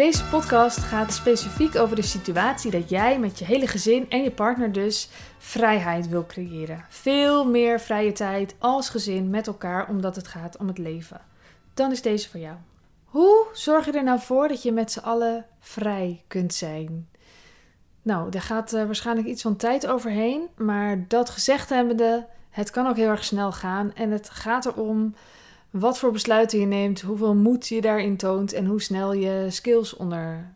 Deze podcast gaat specifiek over de situatie dat jij met je hele gezin en je partner dus vrijheid wil creëren. Veel meer vrije tijd als gezin met elkaar omdat het gaat om het leven. Dan is deze voor jou. Hoe zorg je er nou voor dat je met z'n allen vrij kunt zijn? Nou, daar gaat uh, waarschijnlijk iets van tijd overheen, maar dat gezegd hebbende, het kan ook heel erg snel gaan en het gaat erom wat voor besluiten je neemt, hoeveel moed je daarin toont en hoe snel je skills onder,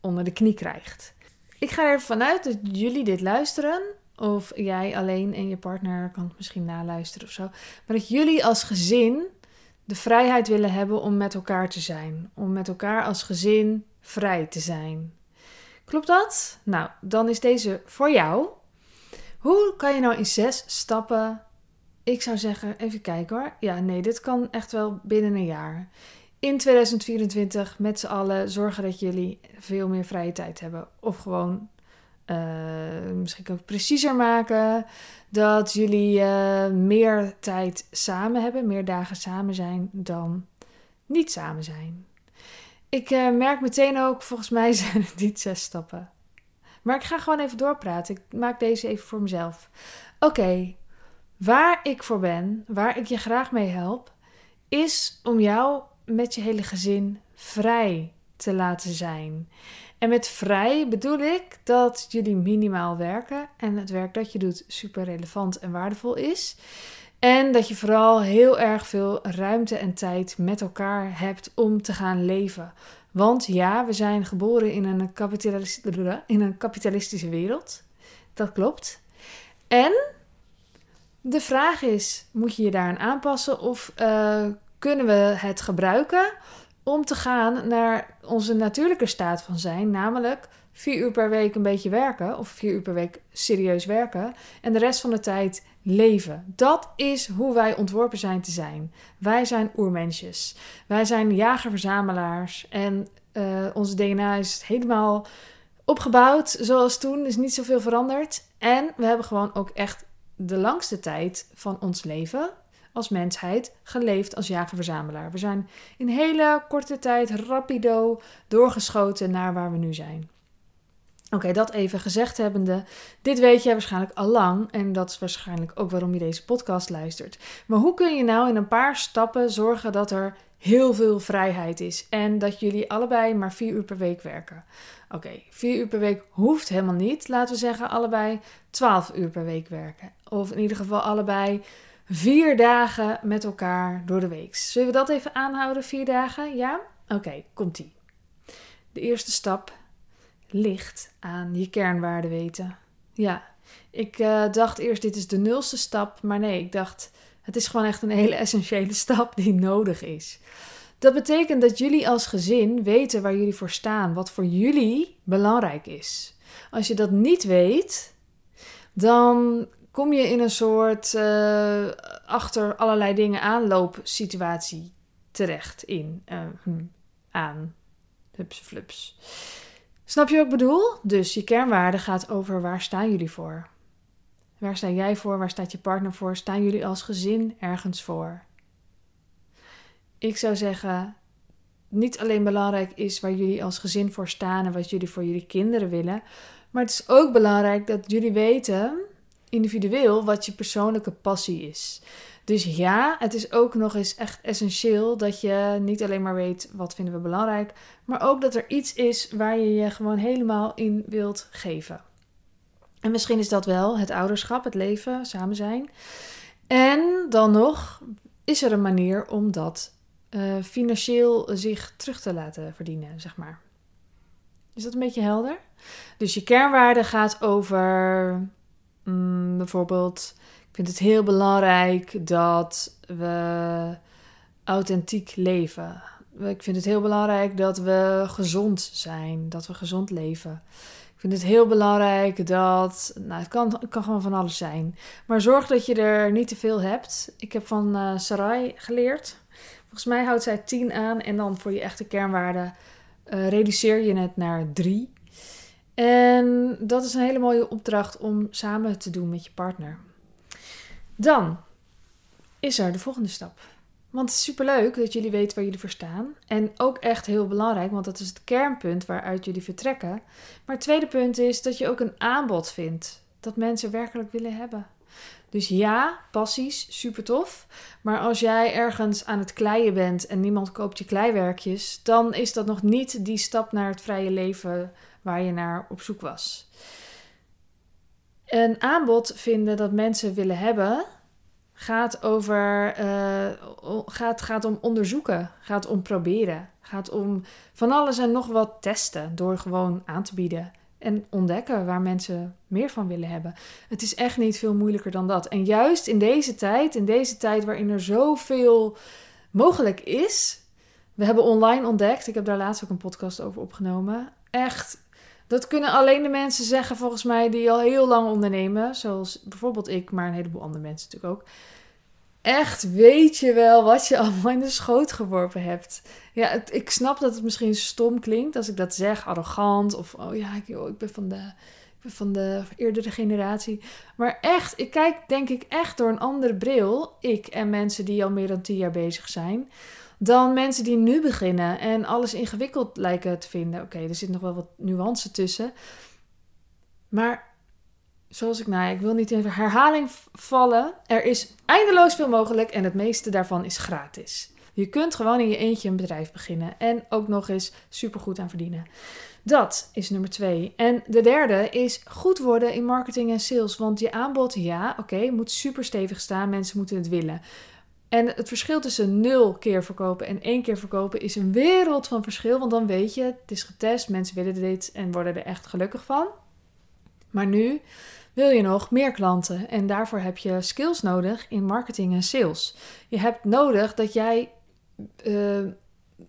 onder de knie krijgt. Ik ga ervan uit dat jullie dit luisteren, of jij alleen en je partner kan het misschien naluisteren of zo, maar dat jullie als gezin de vrijheid willen hebben om met elkaar te zijn, om met elkaar als gezin vrij te zijn. Klopt dat? Nou, dan is deze voor jou. Hoe kan je nou in zes stappen ik zou zeggen, even kijken hoor. Ja, nee, dit kan echt wel binnen een jaar. In 2024 met z'n allen zorgen dat jullie veel meer vrije tijd hebben. Of gewoon uh, misschien ook preciezer maken. Dat jullie uh, meer tijd samen hebben, meer dagen samen zijn dan niet samen zijn. Ik uh, merk meteen ook, volgens mij zijn het niet zes stappen. Maar ik ga gewoon even doorpraten. Ik maak deze even voor mezelf. Oké, Waar ik voor ben, waar ik je graag mee help, is om jou met je hele gezin vrij te laten zijn. En met vrij bedoel ik dat jullie minimaal werken en het werk dat je doet super relevant en waardevol is. En dat je vooral heel erg veel ruimte en tijd met elkaar hebt om te gaan leven. Want ja, we zijn geboren in een, in een kapitalistische wereld. Dat klopt. En de vraag is: moet je je daaraan aanpassen of uh, kunnen we het gebruiken om te gaan naar onze natuurlijke staat van zijn, namelijk vier uur per week een beetje werken of vier uur per week serieus werken en de rest van de tijd leven. Dat is hoe wij ontworpen zijn te zijn. Wij zijn oermensjes. Wij zijn jager-verzamelaars en uh, onze DNA is helemaal opgebouwd zoals toen, is niet zoveel veranderd. En we hebben gewoon ook echt de langste tijd van ons leven als mensheid geleefd als jager-verzamelaar. We zijn in hele korte tijd rapido doorgeschoten naar waar we nu zijn. Oké, dat even gezegd hebbende. Dit weet jij waarschijnlijk al lang en dat is waarschijnlijk ook waarom je deze podcast luistert. Maar hoe kun je nou in een paar stappen zorgen dat er heel veel vrijheid is en dat jullie allebei maar vier uur per week werken? Oké, vier uur per week hoeft helemaal niet. Laten we zeggen allebei 12 uur per week werken. Of in ieder geval allebei vier dagen met elkaar door de week. Zullen we dat even aanhouden, vier dagen? Ja? Oké, komt-ie. De eerste stap ligt aan je kernwaarden weten. Ja, ik uh, dacht eerst dit is de nulste stap, maar nee, ik dacht het is gewoon echt een hele essentiële stap die nodig is. Dat betekent dat jullie als gezin weten waar jullie voor staan, wat voor jullie belangrijk is. Als je dat niet weet, dan kom je in een soort uh, achter allerlei dingen aanloop situatie terecht in. Uh, hm, aan. Hups, flups. Snap je wat ik bedoel? Dus je kernwaarde gaat over waar staan jullie voor? Waar sta jij voor? Waar staat je partner voor? Staan jullie als gezin ergens voor? Ik zou zeggen, niet alleen belangrijk is waar jullie als gezin voor staan en wat jullie voor jullie kinderen willen, maar het is ook belangrijk dat jullie weten, individueel, wat je persoonlijke passie is. Dus ja, het is ook nog eens echt essentieel dat je niet alleen maar weet wat vinden we belangrijk, maar ook dat er iets is waar je je gewoon helemaal in wilt geven. En misschien is dat wel het ouderschap, het leven, samen zijn. En dan nog is er een manier om dat uh, financieel zich terug te laten verdienen, zeg maar. Is dat een beetje helder? Dus je kernwaarde gaat over mm, bijvoorbeeld, ik vind het heel belangrijk dat we authentiek leven. Ik vind het heel belangrijk dat we gezond zijn, dat we gezond leven. Ik vind het heel belangrijk dat. Nou, het kan, kan gewoon van alles zijn. Maar zorg dat je er niet te veel hebt. Ik heb van uh, Sarai geleerd. Volgens mij houdt zij 10 aan en dan voor je echte kernwaarde uh, reduceer je het naar 3. En dat is een hele mooie opdracht om samen te doen met je partner. Dan is er de volgende stap. Want het is superleuk dat jullie weten waar jullie voor staan. En ook echt heel belangrijk, want dat is het kernpunt waaruit jullie vertrekken. Maar het tweede punt is dat je ook een aanbod vindt dat mensen werkelijk willen hebben. Dus ja, passies, super tof. Maar als jij ergens aan het kleien bent en niemand koopt je kleiwerkjes, dan is dat nog niet die stap naar het vrije leven waar je naar op zoek was. Een aanbod vinden dat mensen willen hebben, gaat, over, uh, gaat, gaat om onderzoeken, gaat om proberen, gaat om van alles en nog wat testen door gewoon aan te bieden en ontdekken waar mensen meer van willen hebben. Het is echt niet veel moeilijker dan dat. En juist in deze tijd, in deze tijd waarin er zoveel mogelijk is. We hebben online ontdekt, ik heb daar laatst ook een podcast over opgenomen. Echt, dat kunnen alleen de mensen zeggen volgens mij die al heel lang ondernemen. Zoals bijvoorbeeld ik, maar een heleboel andere mensen natuurlijk ook echt weet je wel wat je allemaal in de schoot geworpen hebt. Ja, ik snap dat het misschien stom klinkt als ik dat zeg, arrogant of oh ja, ik, ik ben van de, van de eerdere generatie. Maar echt, ik kijk denk ik echt door een andere bril, ik en mensen die al meer dan tien jaar bezig zijn, dan mensen die nu beginnen en alles ingewikkeld lijken te vinden. Oké, er zit nog wel wat nuance tussen. Maar zoals ik nou, ik wil niet in herhaling vallen. Er is eindeloos veel mogelijk en het meeste daarvan is gratis. Je kunt gewoon in je eentje een bedrijf beginnen en ook nog eens supergoed aan verdienen. Dat is nummer twee. En de derde is goed worden in marketing en sales. Want je aanbod, ja, oké, moet super stevig staan. Mensen moeten het willen. En het verschil tussen nul keer verkopen en één keer verkopen is een wereld van verschil. Want dan weet je, het is getest, mensen willen dit en worden er echt gelukkig van. Maar nu wil je nog meer klanten. En daarvoor heb je skills nodig in marketing en sales. Je hebt nodig dat jij uh,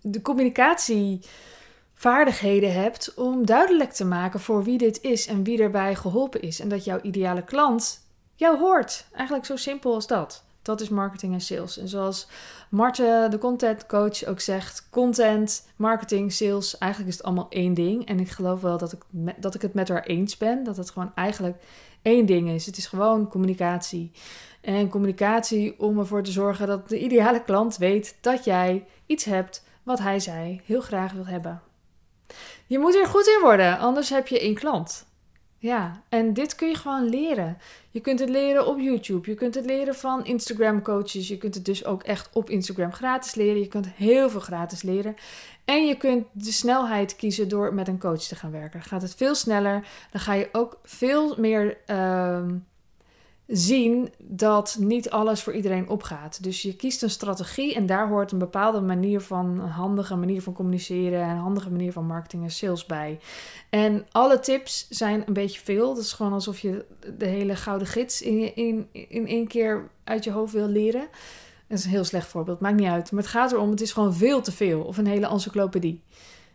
de communicatievaardigheden hebt om duidelijk te maken voor wie dit is en wie erbij geholpen is. En dat jouw ideale klant jou hoort. Eigenlijk zo simpel als dat. Dat is marketing en sales. En zoals Marten, de content coach, ook zegt: content, marketing, sales, eigenlijk is het allemaal één ding. En ik geloof wel dat ik, dat ik het met haar eens ben. Dat het gewoon eigenlijk één ding is. Het is gewoon communicatie. En communicatie om ervoor te zorgen dat de ideale klant weet dat jij iets hebt wat hij zij heel graag wil hebben. Je moet er goed in worden, anders heb je één klant. Ja, en dit kun je gewoon leren. Je kunt het leren op YouTube, je kunt het leren van Instagram coaches, je kunt het dus ook echt op Instagram gratis leren. Je kunt heel veel gratis leren. En je kunt de snelheid kiezen door met een coach te gaan werken. Dan gaat het veel sneller. Dan ga je ook veel meer uh, zien dat niet alles voor iedereen opgaat. Dus je kiest een strategie en daar hoort een bepaalde manier van, een handige manier van communiceren, een handige manier van marketing en sales bij. En alle tips zijn een beetje veel. Dat is gewoon alsof je de hele gouden gids in, in, in één keer uit je hoofd wil leren. Dat is een heel slecht voorbeeld, maakt niet uit. Maar het gaat erom, het is gewoon veel te veel. Of een hele encyclopedie.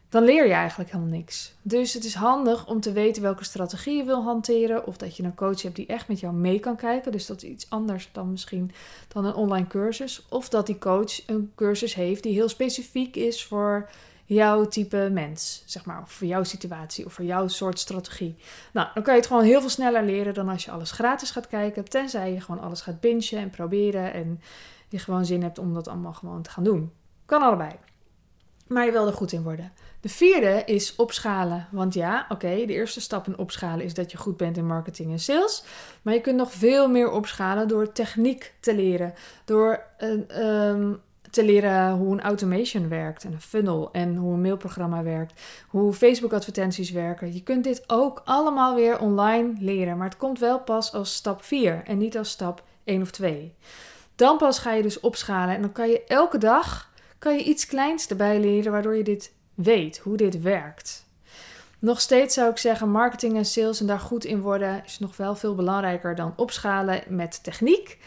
Dan leer je eigenlijk helemaal niks. Dus het is handig om te weten welke strategie je wil hanteren. Of dat je een coach hebt die echt met jou mee kan kijken. Dus dat is iets anders dan misschien dan een online cursus. Of dat die coach een cursus heeft die heel specifiek is voor jouw type mens, zeg maar. Of voor jouw situatie of voor jouw soort strategie. Nou, dan kan je het gewoon heel veel sneller leren dan als je alles gratis gaat kijken. Tenzij je gewoon alles gaat bingen en proberen en je gewoon zin hebt om dat allemaal gewoon te gaan doen. Kan allebei. Maar je wil er goed in worden. De vierde is opschalen. Want ja, oké, de eerste stap in opschalen is dat je goed bent in marketing en sales. Maar je kunt nog veel meer opschalen door techniek te leren. Door uh, te leren hoe een automation werkt en een funnel en hoe een mailprogramma werkt, hoe Facebook advertenties werken. Je kunt dit ook allemaal weer online leren, maar het komt wel pas als stap 4 en niet als stap 1 of 2. Dan pas ga je dus opschalen en dan kan je elke dag kan je iets kleins erbij leren waardoor je dit weet, hoe dit werkt. Nog steeds zou ik zeggen, marketing en sales en daar goed in worden is nog wel veel belangrijker dan opschalen met techniek.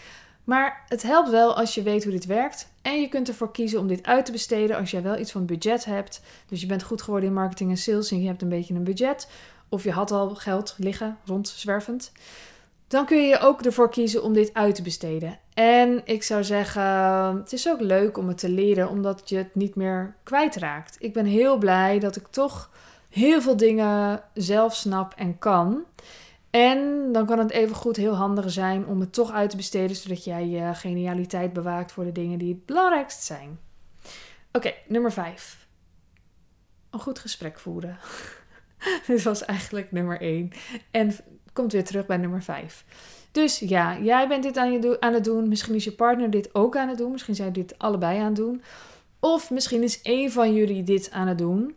Maar het helpt wel als je weet hoe dit werkt. En je kunt ervoor kiezen om dit uit te besteden als jij wel iets van budget hebt. Dus je bent goed geworden in marketing en sales en je hebt een beetje een budget. Of je had al geld liggen, rondzwervend. Dan kun je ook ervoor kiezen om dit uit te besteden. En ik zou zeggen, het is ook leuk om het te leren, omdat je het niet meer kwijtraakt. Ik ben heel blij dat ik toch heel veel dingen zelf snap en kan. En dan kan het even goed heel handig zijn om het toch uit te besteden, zodat jij je genialiteit bewaakt voor de dingen die het belangrijkst zijn. Oké, nummer 5. Een goed gesprek voeren. Dit was eigenlijk nummer 1. En komt weer terug bij nummer 5. Dus ja, jij bent dit aan, je aan het doen. Misschien is je partner dit ook aan het doen. Misschien zijn dit allebei aan het doen. Of misschien is één van jullie dit aan het doen.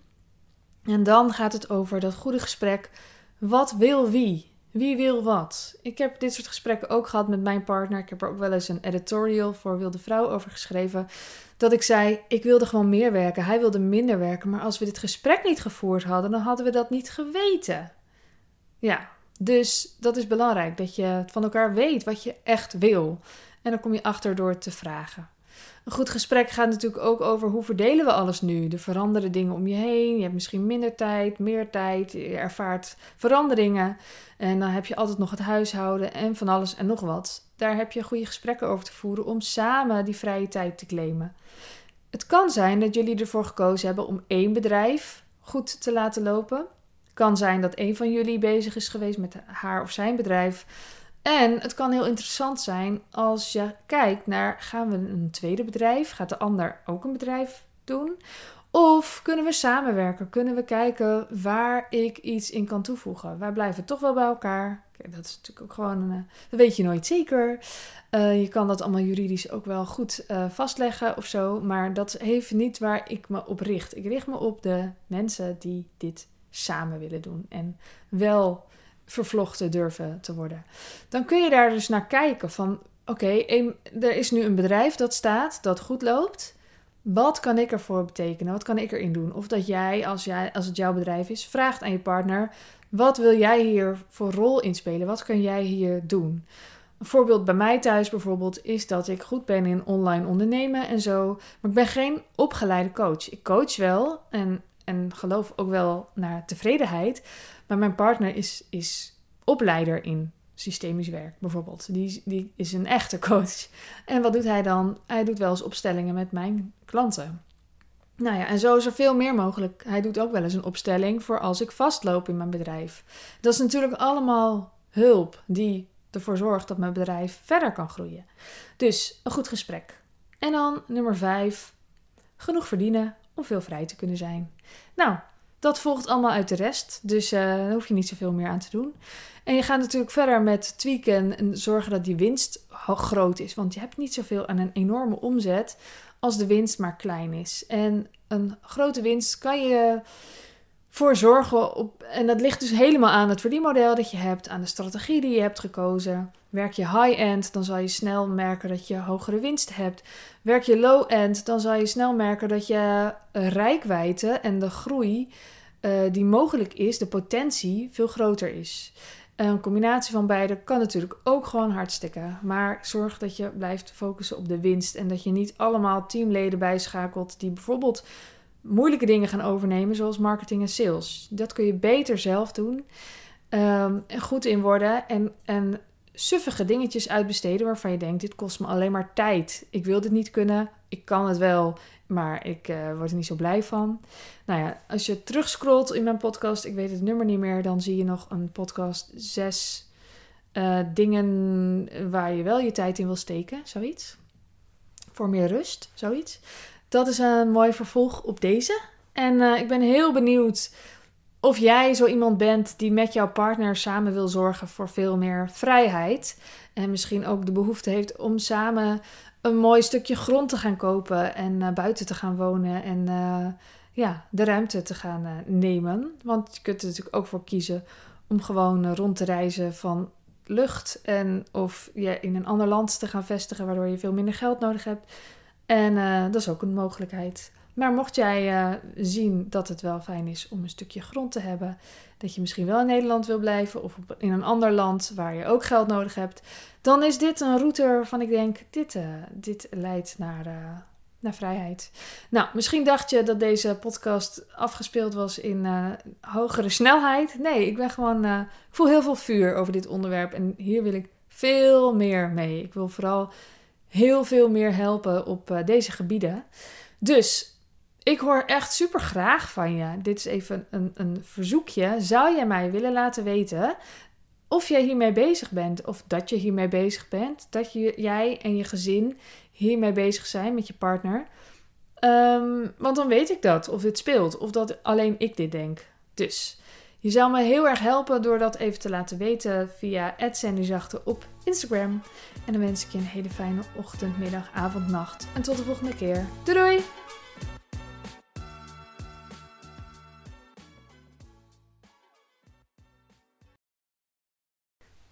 En dan gaat het over dat goede gesprek. Wat wil wie? Wie wil wat? Ik heb dit soort gesprekken ook gehad met mijn partner. Ik heb er ook wel eens een editorial voor Wilde Vrouw over geschreven. Dat ik zei: Ik wilde gewoon meer werken. Hij wilde minder werken. Maar als we dit gesprek niet gevoerd hadden, dan hadden we dat niet geweten. Ja, dus dat is belangrijk. Dat je van elkaar weet wat je echt wil. En dan kom je achter door te vragen. Een goed gesprek gaat natuurlijk ook over hoe verdelen we alles nu. Er veranderen dingen om je heen. Je hebt misschien minder tijd, meer tijd. Je ervaart veranderingen. En dan heb je altijd nog het huishouden en van alles en nog wat. Daar heb je goede gesprekken over te voeren om samen die vrije tijd te claimen. Het kan zijn dat jullie ervoor gekozen hebben om één bedrijf goed te laten lopen. Kan zijn dat een van jullie bezig is geweest met haar of zijn bedrijf. En het kan heel interessant zijn als je kijkt naar: gaan we een tweede bedrijf? Gaat de ander ook een bedrijf doen? Of kunnen we samenwerken? Kunnen we kijken waar ik iets in kan toevoegen? Wij blijven toch wel bij elkaar. Dat is natuurlijk ook gewoon, een, eh, dat weet je nooit zeker. Uh, je kan dat allemaal juridisch ook wel goed uh, vastleggen of zo. Maar dat heeft niet waar ik me op richt. Ik richt me op de mensen die dit samen willen doen. En wel vervlochten durven te worden. Dan kun je daar dus naar kijken van... Oké, er is nu een bedrijf dat staat, dat goed loopt... Wat kan ik ervoor betekenen? Wat kan ik erin doen? Of dat jij, als, jij, als het jouw bedrijf is, vraagt aan je partner: wat wil jij hier voor rol inspelen? Wat kun jij hier doen? Een voorbeeld bij mij thuis bijvoorbeeld is dat ik goed ben in online ondernemen en zo. Maar ik ben geen opgeleide coach. Ik coach wel en, en geloof ook wel naar tevredenheid. Maar mijn partner is, is opleider in systemisch werk bijvoorbeeld. Die, die is een echte coach. En wat doet hij dan? Hij doet wel eens opstellingen met mijn klanten. Nou ja, en zo is er veel meer mogelijk. Hij doet ook wel eens een opstelling voor als ik vastloop in mijn bedrijf. Dat is natuurlijk allemaal hulp die ervoor zorgt dat mijn bedrijf verder kan groeien. Dus een goed gesprek. En dan nummer vijf, genoeg verdienen om veel vrij te kunnen zijn. Nou, dat volgt allemaal uit de rest, dus uh, daar hoef je niet zoveel meer aan te doen. En je gaat natuurlijk verder met tweaken en zorgen dat die winst groot is. Want je hebt niet zoveel aan een enorme omzet als de winst maar klein is. En een grote winst kan je voor zorgen op. En dat ligt dus helemaal aan het verdienmodel dat je hebt, aan de strategie die je hebt gekozen. Werk je high-end, dan zal je snel merken dat je hogere winst hebt. Werk je low-end, dan zal je snel merken dat je rijkwijde en de groei uh, die mogelijk is, de potentie, veel groter is. Een combinatie van beide kan natuurlijk ook gewoon hartstikke. Maar zorg dat je blijft focussen op de winst. En dat je niet allemaal teamleden bijschakelt die bijvoorbeeld moeilijke dingen gaan overnemen, zoals marketing en sales. Dat kun je beter zelf doen. Um, en goed in worden. En, en suffige dingetjes uitbesteden waarvan je denkt: dit kost me alleen maar tijd. Ik wil dit niet kunnen. Ik kan het wel, maar ik uh, word er niet zo blij van. Nou ja, als je terugscrollt in mijn podcast, ik weet het nummer niet meer, dan zie je nog een podcast zes uh, dingen waar je wel je tijd in wil steken, zoiets. Voor meer rust, zoiets. Dat is een mooi vervolg op deze. En uh, ik ben heel benieuwd of jij zo iemand bent die met jouw partner samen wil zorgen voor veel meer vrijheid. En misschien ook de behoefte heeft om samen een mooi stukje grond te gaan kopen en uh, buiten te gaan wonen en uh, ja, de ruimte te gaan uh, nemen. Want je kunt er natuurlijk ook voor kiezen om gewoon rond te reizen van lucht en of je in een ander land te gaan vestigen waardoor je veel minder geld nodig hebt. En dat is ook een mogelijkheid. Maar mocht jij zien dat het wel fijn is om een stukje grond te hebben, dat je misschien wel in Nederland wil blijven of in een ander land waar je ook geld nodig hebt, dan is dit een route waarvan ik denk, dit, uh, dit leidt naar, uh, naar vrijheid. Nou, misschien dacht je dat deze podcast afgespeeld was in hogere snelheid. Nee, ik ben gewoon, ik voel heel veel vuur over dit onderwerp en hier wil ik veel meer mee. Ik wil vooral heel veel meer helpen op deze gebieden. Dus ik hoor echt super graag van je. Dit is even een, een verzoekje. Zou jij mij willen laten weten of jij hiermee bezig bent, of dat je hiermee bezig bent, dat jij en je gezin hiermee bezig zijn met je partner. Ehm, want dan weet ik dat, of dit speelt, of dat alleen ik dit denk. Dus je zou me heel erg helpen door dat even te laten weten via @sandyzachte op Instagram. En dan wens ik je een hele fijne ochtend, middag, avond, nacht. En tot de volgende keer. Doei doei!